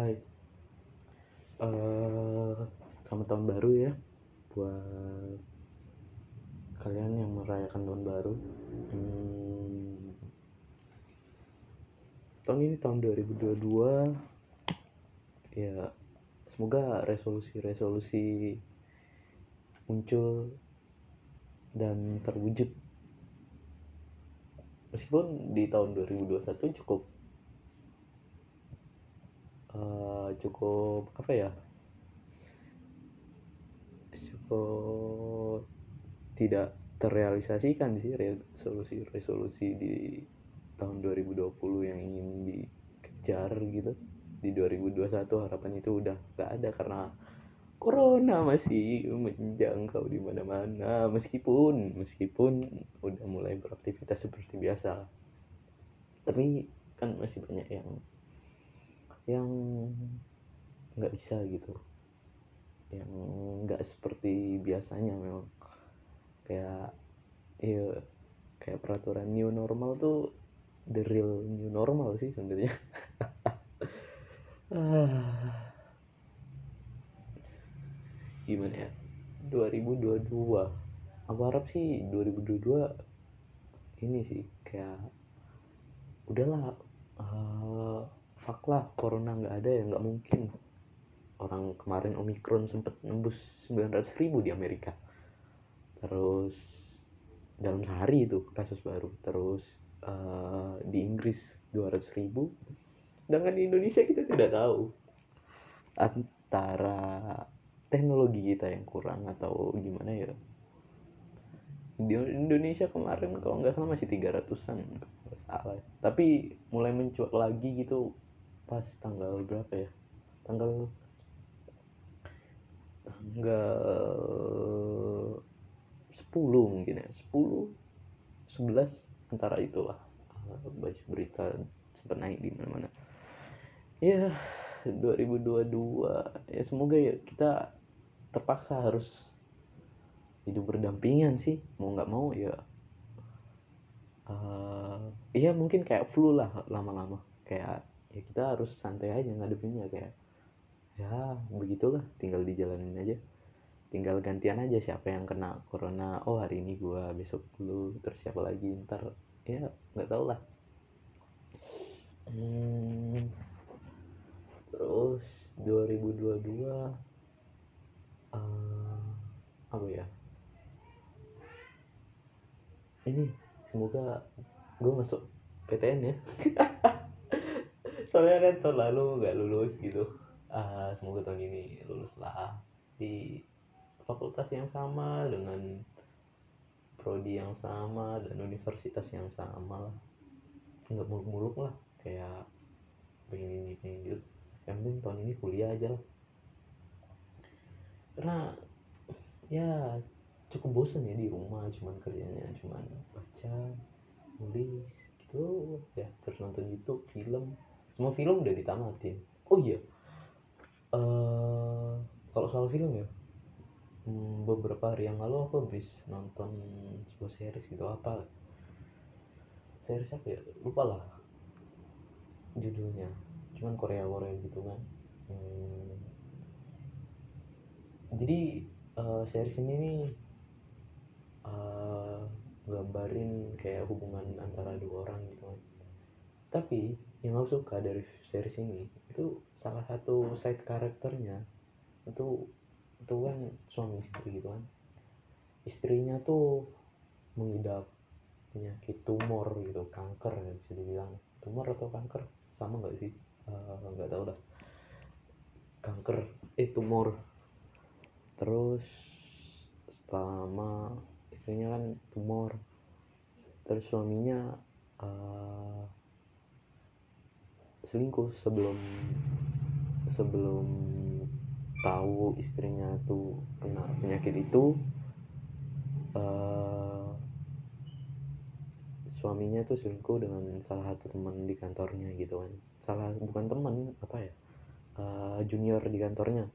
Hai, uh, selamat tahun baru ya buat kalian yang merayakan tahun baru. Hmm, tahun ini tahun 2022 ya semoga resolusi-resolusi muncul dan terwujud meskipun di tahun 2021 cukup uh, cukup apa ya? Cukup tidak terrealisasikan sih resolusi-resolusi di tahun 2020 yang ingin dikejar gitu. Di 2021 harapan itu udah gak ada karena corona masih menjangkau di mana-mana. Meskipun meskipun udah mulai beraktivitas seperti biasa. Tapi kan masih banyak yang yang nggak bisa gitu. Yang nggak seperti biasanya memang. Kayak iya kayak peraturan new normal tuh the real new normal sih sebenarnya. Gimana ya? 2022 aku harap sih 2022 ini sih kayak udahlah fuck lah corona nggak ada ya nggak mungkin. Orang kemarin omikron sempet nembus 900 ribu di Amerika. Terus dalam sehari itu kasus baru. Terus uh, di Inggris 200 ribu. Sedangkan di Indonesia kita tidak tahu antara teknologi kita yang kurang atau gimana ya. Di Indonesia kemarin kalau nggak salah masih 300-an nggak salah. Tapi mulai mencuat lagi gitu pas tanggal berapa ya? Tanggal tanggal 10 mungkin ya. 10 11 antara itulah baca berita sempat naik di mana-mana. Ya 2022 ya semoga ya kita terpaksa harus hidup berdampingan sih mau nggak mau ya uh, mungkin kayak flu lah lama-lama. Kayak ya kita harus santai aja ngadepinnya kayak ya begitulah tinggal dijalanin aja. Tinggal gantian aja siapa yang kena corona. Oh hari ini gua besok dulu terus siapa lagi ntar. Ya nggak tau lah. Hmm, terus 2022 uh, apa ya? Ini semoga gue masuk PTN ya soalnya kan tahun lalu nggak lulus gitu. Uh, semoga tahun ini lulus lah. Di fakultas yang sama dengan prodi yang sama dan universitas yang sama lah. Nggak muluk-muluk lah kayak pengen ini pengen gitu yang penting tahun ini kuliah aja lah. Karena ya cukup bosan ya di rumah cuman kerjanya cuman baca nulis gitu. Ya terus nonton YouTube film semua film udah ditamatin oh iya. Uh, kalau soal film ya hmm, beberapa hari yang lalu aku habis nonton sebuah series gitu apa? Series apa ya? Lupa lah judulnya. Cuman Korea Korea gitu kan. Hmm, jadi uh, series ini nih uh, gambarin kayak hubungan antara dua orang gitu kan. Tapi yang aku suka dari series ini. Itu salah satu side karakternya. Itu itu kan suami istri gitu kan. Istrinya tuh mengidap penyakit tumor gitu kanker ya bisa dibilang. Tumor atau kanker? Sama nggak sih? Eh, nggak uh, tahu dah. Kanker eh tumor. Terus selama istrinya kan tumor. Terus suaminya uh, selingkuh sebelum sebelum tahu istrinya tuh kena penyakit itu uh, suaminya tuh selingkuh dengan salah satu teman di kantornya gitu kan. Salah bukan teman apa ya uh, junior di kantornya.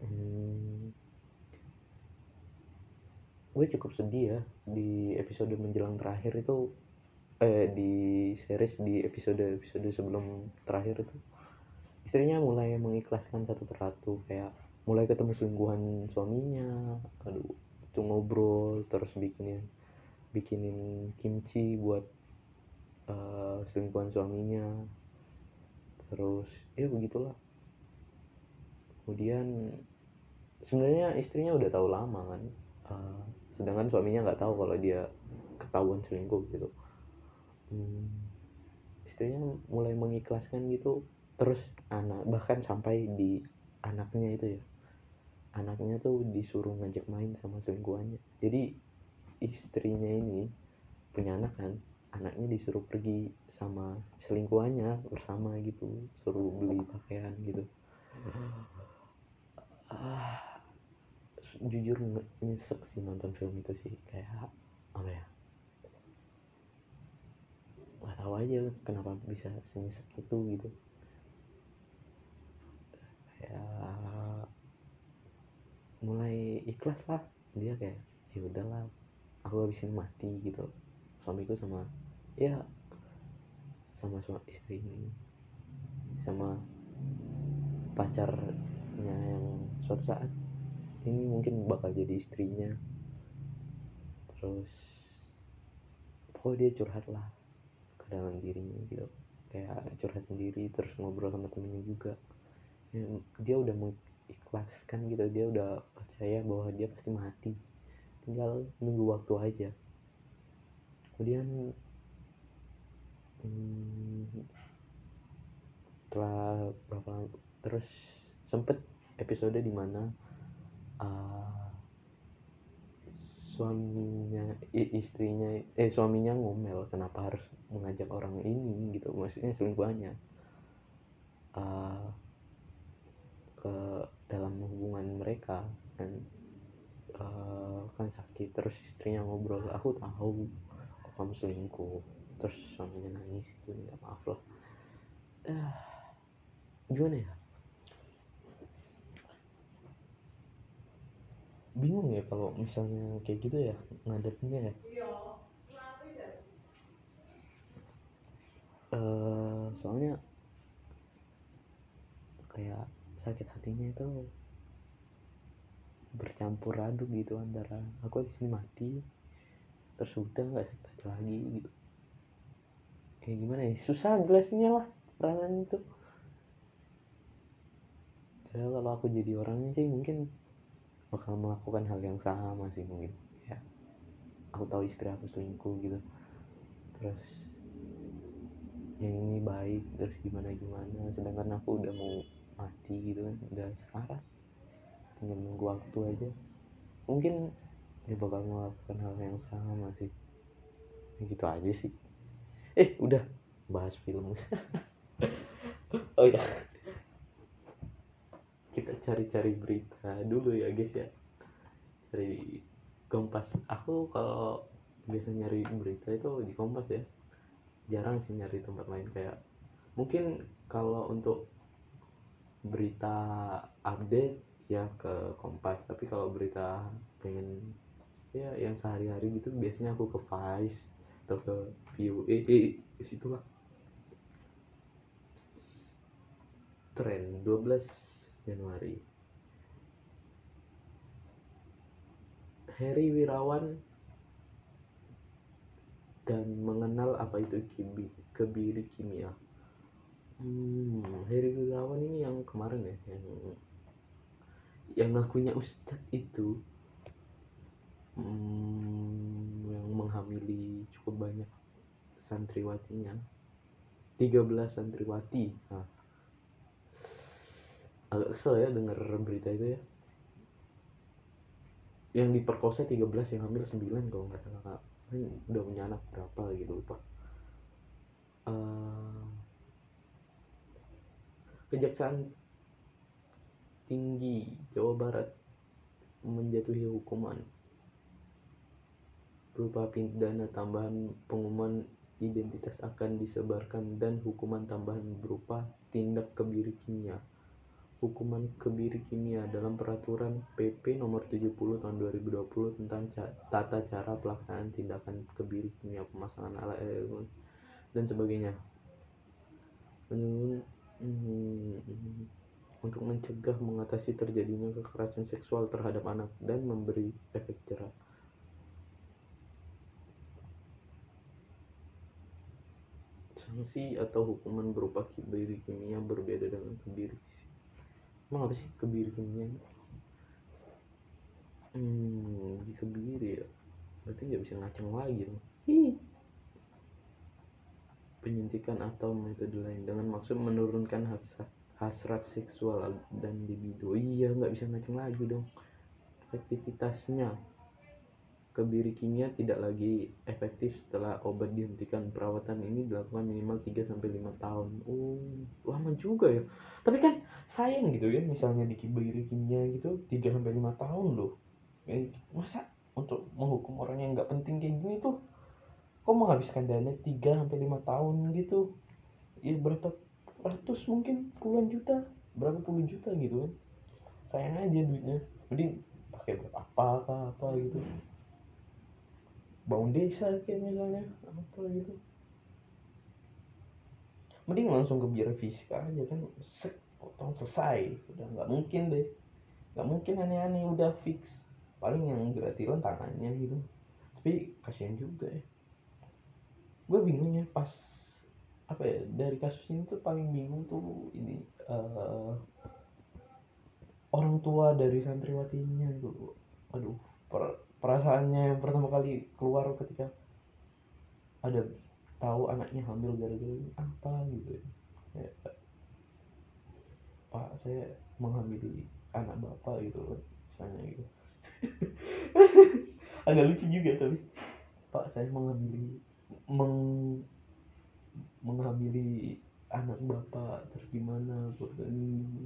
Hmm, gue cukup sedih ya di episode menjelang terakhir itu eh di series di episode episode sebelum terakhir itu. Istrinya mulai mengikhlaskan satu persatu kayak mulai ketemu selingkuhan suaminya aduh itu ngobrol terus bikinin bikinin kimchi buat uh, selingkuhan suaminya. Terus ya begitulah. Kemudian sebenarnya istrinya udah tahu lama kan uh, sedangkan suaminya nggak tahu kalau dia ketahuan selingkuh gitu hmm, istrinya mulai mengikhlaskan gitu terus anak bahkan sampai di anaknya itu ya. Anaknya tuh disuruh ngajak main sama selingkuhannya. Jadi istrinya ini punya anak kan anaknya disuruh pergi sama selingkuhannya bersama gitu suruh beli pakaian gitu. Ah, jujur nyesek sih nonton film itu sih kayak apa ya nggak tahu aja kenapa bisa senyesek itu gitu. Ya mulai ikhlas lah. Dia kayak ya udahlah aku habisin mati gitu. Suamiku sama ya sama suami istri sama pacarnya yang suatu saat ini mungkin bakal jadi istrinya. Terus pokoknya dia curhat lah dalam dirinya gitu. Kayak curhat sendiri terus ngobrol sama temennya juga. Ya, dia udah mengikhlaskan gitu dia udah percaya bahwa dia pasti mati. Tinggal nunggu waktu aja. Kemudian hmm, setelah berapa terus sempet episode di mana uh, suaminya istrinya eh suaminya ngomel kenapa harus mengajak orang ini gitu. Maksudnya selingkuhannya. Uh, ke dalam hubungan mereka kan. Uh, kan sakit terus istrinya ngobrol aku tahu kok kamu selingkuh. Terus suaminya nangis gitu minta maaf loh. Uh, gimana ya bingung ya kalau misalnya kayak gitu ya ngadepnya ya. Uh, soalnya kayak sakit hatinya itu bercampur aduk gitu antara aku habis ini mati terus udah nggak sakit hati lagi gitu. Kayak gimana ya? Susah jelasnya lah perasaan itu. Ya kalau aku jadi orangnya sih mungkin bakal melakukan hal yang sama sih mungkin. Ya aku tahu istri aku selingkuh gitu. Terus yang ini baik terus gimana gimana sedangkan aku udah mau mati gitu kan udah sekarat. Tinggal nunggu waktu aja. Mungkin dia bakal melakukan hal yang sama sih. Ya gitu aja sih. Eh udah bahas film. Oh ya kita cari-cari berita dulu ya guys ya. Cari kompas. Aku kalau biasa nyari berita itu di kompas ya. Jarang sih nyari tempat lain. Kayak mungkin kalau untuk berita update ya ke Kompas. Tapi kalau berita pengen ya yang sehari-hari gitu biasanya aku ke Vice atau ke View eh, eh situlah tren 12 Januari. Heri Wirawan dan mengenal apa itu kebiri kimia. Hmm, Heri Gunawan ini yang kemarin ya, yang yang ngakunya Ustadz itu hmm, yang menghamili cukup banyak santriwatinya. 13 santriwati. Nah, agak kesel ya denger berita itu ya. Yang diperkosa 13 yang hamil 9 kalau nggak salah kan udah punya anak berapa gitu lupa. Uh, Kejaksaan Tinggi Jawa Barat menjatuhi hukuman berupa pidana tambahan pengumuman identitas akan disebarkan dan hukuman tambahan berupa tindak kebiri kimia. Hukuman kebiri kimia dalam peraturan PP nomor 70 tahun 2020 tentang tata cara pelaksanaan tindakan kebiri kimia pemasangan alat dan sebagainya. Hmm, mencegah mengatasi terjadinya kekerasan seksual terhadap anak dan memberi efek jerah sanksi atau hukuman berupa kebiri kimia berbeda dengan kebiri emang apa sih? Kebiri kimia hmm di kebiri ya. Berarti nggak bisa ngaceng lagi dong. Penyuntikan atau metode lain dengan maksud menurunkan hasrat, hasrat seksual dan libido. Iya nggak bisa ngaceng lagi dong. Efektivitasnya kebiri kimia tidak lagi efektif setelah obat dihentikan. Perawatan ini dilakukan minimal 3 sampai 5 tahun. Oh, lama juga ya. Tapi kan sayang gitu ya misalnya di kebiri kimia gitu 3 sampai 5 tahun loh. Eh, masa untuk menghukum orang yang nggak penting kayak gini tuh kok menghabiskan dana 3 sampai 5 tahun gitu. Ya berapa ratus mungkin puluhan juta, berapa puluh juta gitu kan. Sayang aja duitnya. Jadi pakai apa, apa gitu bangun desa kayak misalnya apa gitu. Mending langsung ke biara fisika aja kan sek potong selesai. Udah nggak mungkin deh. Nggak mungkin aneh-aneh udah fix. Paling yang gratilan tangannya gitu. Tapi kasihan juga ya. Gue bingung ya pas apa ya dari kasus ini tuh paling bingung tuh ini uh, orang tua dari santriwatinya tuh aduh per, perasaannya yang pertama kali keluar ketika ada tahu anaknya hamil gara-gara apa gitu ya, pak saya menghamili anak bapak gitu kan misalnya gitu. Agak lucu juga tapi pak saya menghamili meng menghamili anak bapak terus gimana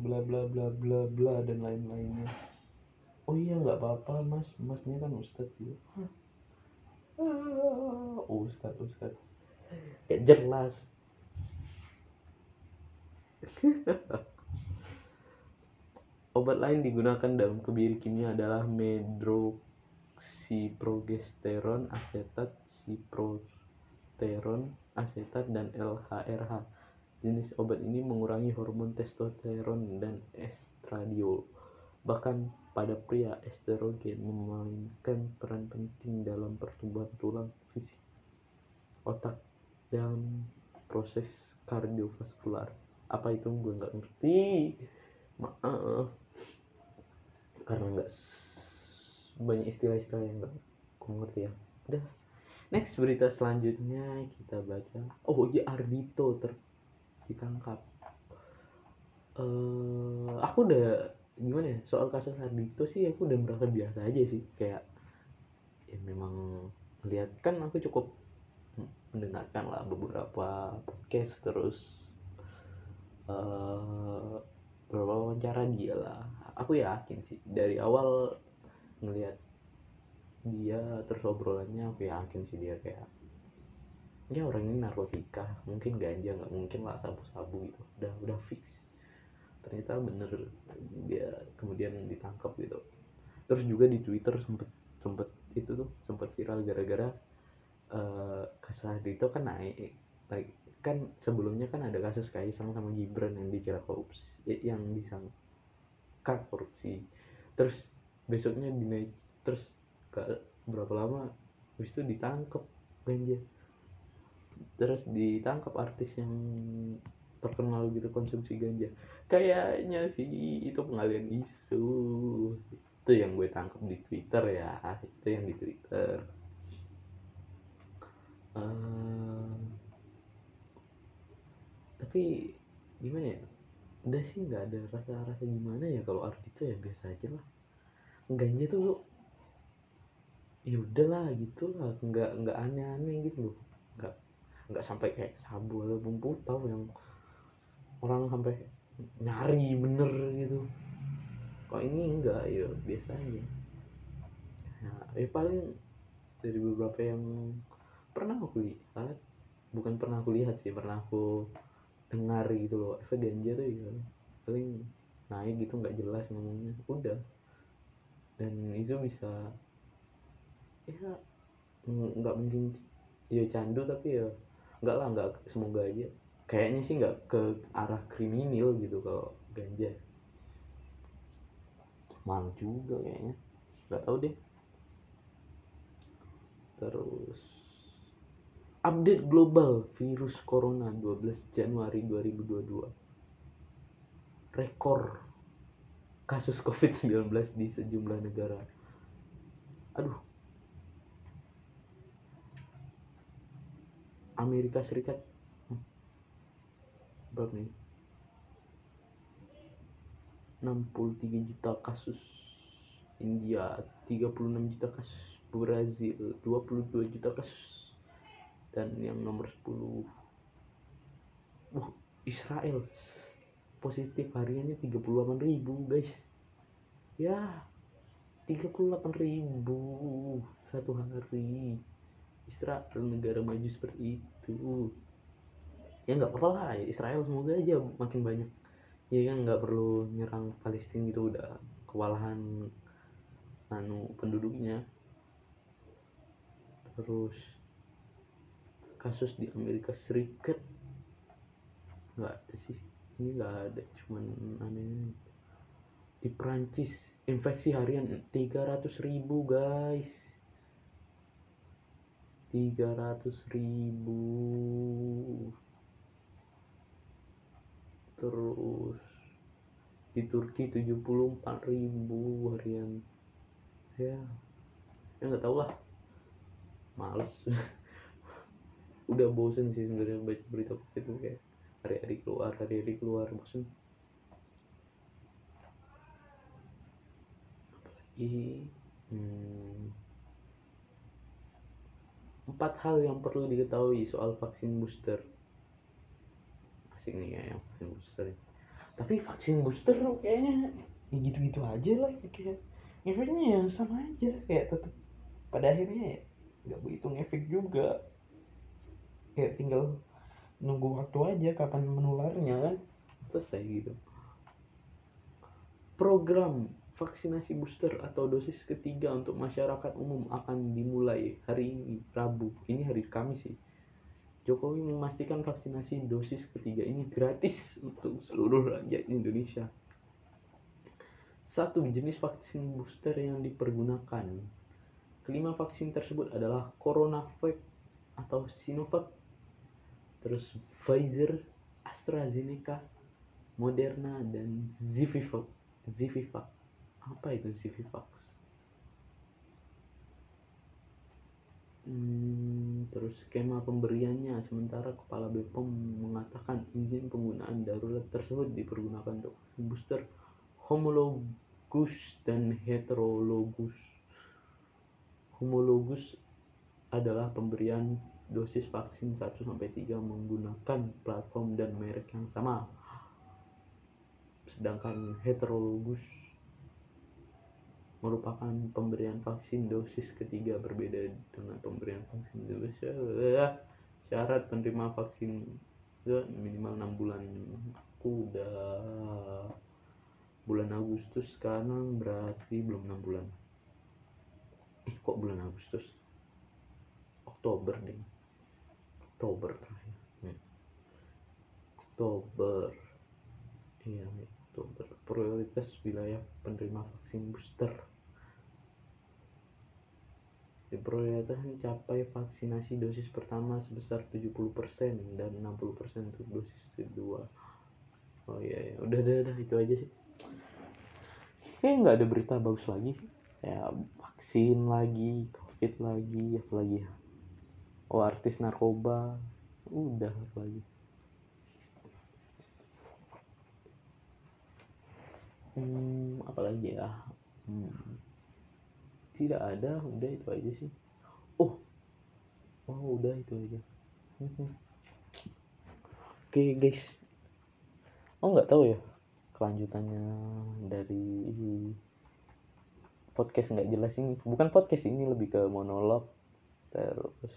bla bla bla bla bla dan lain-lainnya oh iya nggak apa-apa mas. Masnya kan ustad gitu ah, ustad ustad kayak jelas. Obat lain digunakan dalam kebiri kimia adalah medroksiprogesteron asetat siproteron asetat dan LHRH jenis obat ini mengurangi hormon testosteron dan estradiol. Bahkan pada pria, estrogen memainkan peran penting dalam pertumbuhan tulang, fisik, otak, dan proses kardiovaskular. Apa itu gue nggak ngerti. Maaf. Karena nggak banyak istilah-istilah yang nggak gue ngerti ya. Udah. Next berita selanjutnya kita baca. Oh iya Ardito ter ditangkap. Uh, aku udah gimana ya soal kasus Ardito sih aku udah merasa biasa aja sih kayak ya memang lihat kan aku cukup mendengarkan lah beberapa podcast terus uh, beberapa wawancara dia lah. Aku yakin sih dari awal ngelihat dia terus obrolannya aku yakin sih dia kayak ya orang ini narkotika mungkin ganja nggak mungkin lah sabu-sabu gitu udah udah fix ternyata bener dia kemudian ditangkap gitu. Terus juga di Twitter sempet sempet itu tuh sempet viral gara-gara uh, itu kan naik like, kan sebelumnya kan ada kasus Kaisang sama Gibran yang dikira korupsi yang disangka korupsi. Terus besoknya dinaik terus gak berapa lama habis itu ditangkap ganja terus ditangkap artis yang terkenal gitu konsumsi ganja kayaknya sih itu pengalian isu. Itu yang gue tangkap di twitter ya. Itu yang di twitter. Uh, tapi gimana ya? Udah sih nggak ada rasa-rasa gimana ya kalau arti itu ya biasa aja lah. Ganja tuh ya udahlah gitu lah. Nggak nggak aneh-aneh gitu loh. Nggak nggak sampai kayak sabu atau bumbu tahu yang orang sampai nyari bener gitu. Kok ini enggak? Ya biasa aja. Nah ya paling dari beberapa yang pernah aku lihat bukan pernah aku lihat sih pernah aku dengar gitu loh. Efek ganja tuh ya paling naik gitu nggak jelas ngomongnya. Udah. Dan itu bisa ya nggak mungkin ya candu tapi ya nggak lah nggak semoga aja kayaknya sih nggak ke arah kriminal gitu kalau ganja. Mahal juga kayaknya. Nggak tahu deh. Terus update global virus corona 12 Januari 2022 rekor kasus COVID-19 di sejumlah negara. Aduh. Amerika Serikat. Berapa nih? 63 juta kasus India 36 juta kasus Brazil 22 juta kasus dan yang nomor 10 wah Israel positif hariannya 38 ribu guys. Ya 38 ribu satu hari. Israel negara maju seperti itu ya nggak apa lah ya Israel semoga aja makin banyak. Ya kan nggak perlu nyerang Palestina gitu udah kewalahan anu penduduknya. Terus kasus di Amerika Serikat nggak ada sih. Ini nggak ada cuman aneh. Di Prancis infeksi harian 300 ribu guys. 300 ribu terus di Turki 74 ribu harian ya ya nggak tau lah males udah bosen sih sebenarnya baca berita itu kayak hari-hari keluar hari-hari keluar bosen apalagi hmm, Empat hal yang perlu diketahui soal vaksin booster. Asik nih ya yang vaksin booster. Tapi vaksin booster kayaknya ya gitu-gitu aja lah kayak efeknya ya sama aja kayak tetap pada akhirnya ya nggak begitu ngefek juga. Kayak tinggal nunggu waktu aja kapan menularnya kan selesai gitu. Program vaksinasi booster atau dosis ketiga untuk masyarakat umum akan dimulai hari ini Rabu. Ini hari Kamis sih Jokowi memastikan vaksinasi dosis ketiga ini gratis untuk seluruh rakyat Indonesia. Satu jenis vaksin booster yang dipergunakan kelima vaksin tersebut adalah CoronaVac atau Sinovac terus Pfizer AstraZeneca Moderna dan Zivivac Zivivac apa itu Civivax hmm, terus skema pemberiannya sementara kepala BPOM mengatakan izin penggunaan darurat tersebut dipergunakan untuk booster homologus dan heterologus homologus adalah pemberian dosis vaksin 1 sampai 3 menggunakan platform dan merek yang sama. Sedangkan heterologus merupakan pemberian vaksin dosis ketiga berbeda dengan pemberian vaksin dosis ya, syarat penerima vaksin minimal 6 bulan. Aku udah bulan Agustus sekarang berarti belum 6 bulan. Eh kok bulan Agustus? Oktober deh. Oktober terakhir. Hmm. Oktober. Iya Oktober. Prioritas wilayah penerima vaksin booster Prioritas mencapai vaksinasi dosis pertama sebesar 70% dan 60% untuk dosis kedua. Oh iya, iya. udah, udah, udah, itu aja sih. Kayak nggak ada berita bagus lagi sih. Ya, vaksin lagi, covid lagi, apa lagi ya? Oh, artis narkoba. Udah, apa lagi? Hmm, apa lagi ya? Hmm tidak ada udah itu aja sih. Oh oh udah itu aja. Oke okay, guys. Oh nggak tahu ya kelanjutannya dari podcast nggak jelas ini. Bukan podcast ini lebih ke monolog. Terus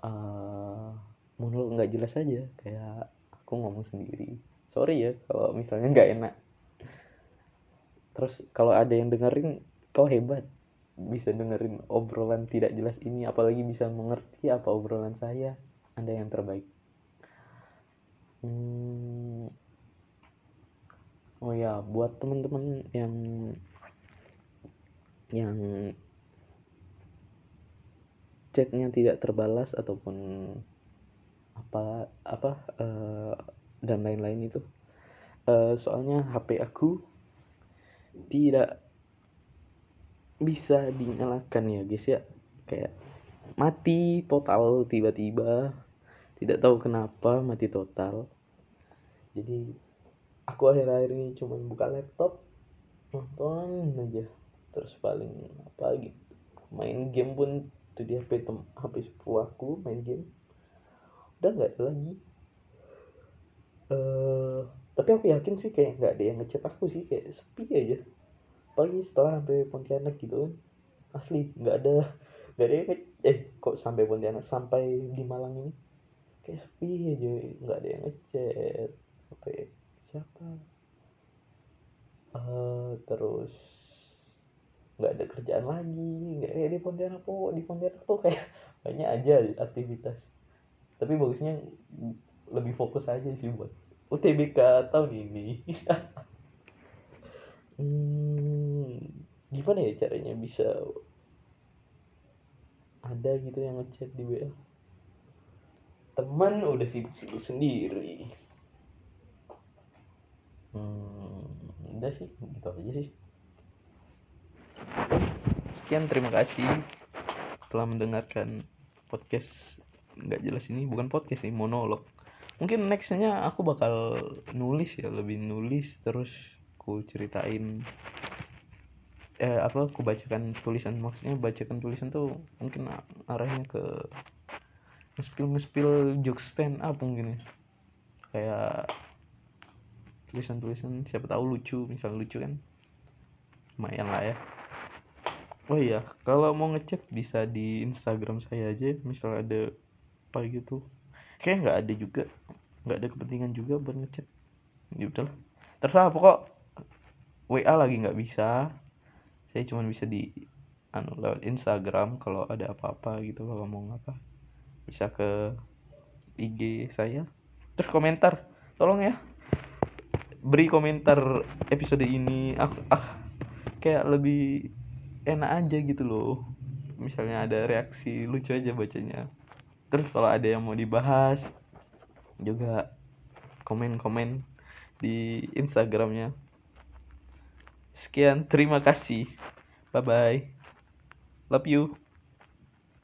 uh, monolog nggak jelas aja. Kayak aku ngomong sendiri. Sorry ya kalau misalnya nggak enak. Terus kalau ada yang dengerin kau hebat. Bisa dengerin obrolan tidak jelas ini apalagi bisa mengerti apa obrolan saya. Anda yang terbaik. Hmm, oh ya buat teman-teman yang yang chatnya tidak terbalas ataupun apa apa uh, dan lain-lain itu. Uh, soalnya HP aku tidak bisa dinyalakan ya guys ya. Kayak mati total tiba-tiba. Tidak tahu kenapa mati total. Jadi aku akhir-akhir ini cuma buka laptop nonton aja. Terus paling apa gitu main game pun tuh di HP tem HP sepupu main game. Udah nggak ada lagi. Uh, tapi aku yakin sih kayak nggak ada yang ngechat aku sih kayak sepi aja apalagi setelah sampai Pontianak gitu kan. Asli nggak ada nggak ada yang eh kok sampai Pontianak? Sampai di Malang ini? Kayak sepi aja nggak ada yang ngechat. Apa ya? siapa? Uh, terus nggak ada kerjaan lagi. Nggak kayak di Pontianak kok di Pontianak tuh kayak banyak aja aktivitas. Tapi bagusnya lebih fokus aja sih buat UTBK tahun ini. Hmm, gimana ya caranya bisa ada gitu yang ngechat di WA teman udah sibuk-sibuk sendiri. Hmm, udah sih gitu aja sih. Sekian terima kasih telah mendengarkan podcast nggak jelas ini. Bukan podcast sih monolog. Mungkin nextnya aku bakal nulis ya lebih nulis terus aku ceritain eh apa aku bacakan tulisan. Maksudnya bacakan tulisan tuh mungkin arahnya ke ngespil ngespil joke stand up mungkin ya. Kayak tulisan tulisan siapa tahu lucu misal lucu kan. Lumayan lah ya. Oh iya kalau mau ngecek bisa di Instagram saya aja misal ada apa gitu. Kayak nggak ada juga. Nggak ada kepentingan juga buat ngecek. Ya udahlah. Terserah pokok WA lagi nggak bisa saya cuma bisa di anu lewat Instagram kalau ada apa-apa gitu kalau mau ngapa. Bisa ke IG saya. Terus komentar tolong ya. Beri komentar episode ini. Aku ah kayak lebih enak aja gitu loh. Misalnya ada reaksi lucu aja bacanya. Terus kalau ada yang mau dibahas juga komen-komen di Instagramnya. Sekian, terima kasih. Bye bye. Love you.